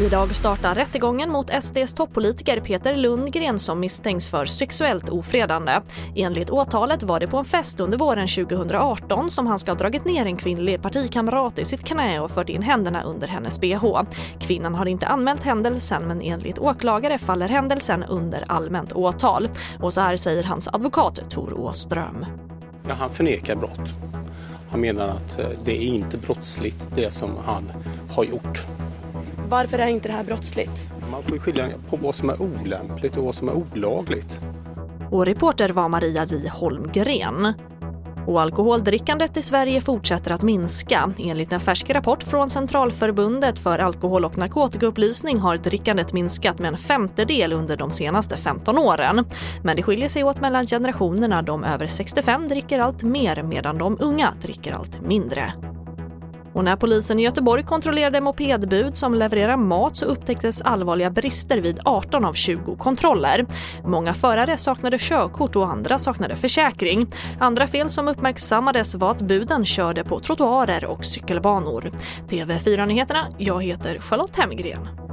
Idag startar rättegången mot SDs toppolitiker Peter Lundgren som misstänks för sexuellt ofredande. Enligt åtalet var det på en fest under våren 2018 som han ska ha dragit ner en kvinnlig partikamrat i sitt knä och fört in händerna under hennes bh. Kvinnan har inte anmält händelsen men enligt åklagare faller händelsen under allmänt åtal. Och så här säger hans advokat Tor Åström. Ja, han förnekar brott. Han menar att eh, det är inte brottsligt det som han har gjort. Varför är inte det här brottsligt? Man får skilja på vad som är olämpligt och vad som är olagligt. Och reporter var Maria J Holmgren. Och alkoholdrickandet i Sverige fortsätter att minska. Enligt en färsk rapport från Centralförbundet för alkohol och narkotikaupplysning har drickandet minskat med en femtedel under de senaste 15 åren. Men det skiljer sig åt mellan generationerna. De över 65 dricker allt mer medan de unga dricker allt mindre. Och när polisen i Göteborg kontrollerade mopedbud som levererar mat så upptäcktes allvarliga brister vid 18 av 20 kontroller. Många förare saknade körkort och andra saknade försäkring. Andra fel som uppmärksammades var att buden körde på trottoarer och cykelbanor. TV4-nyheterna, jag heter Charlotte Hemgren.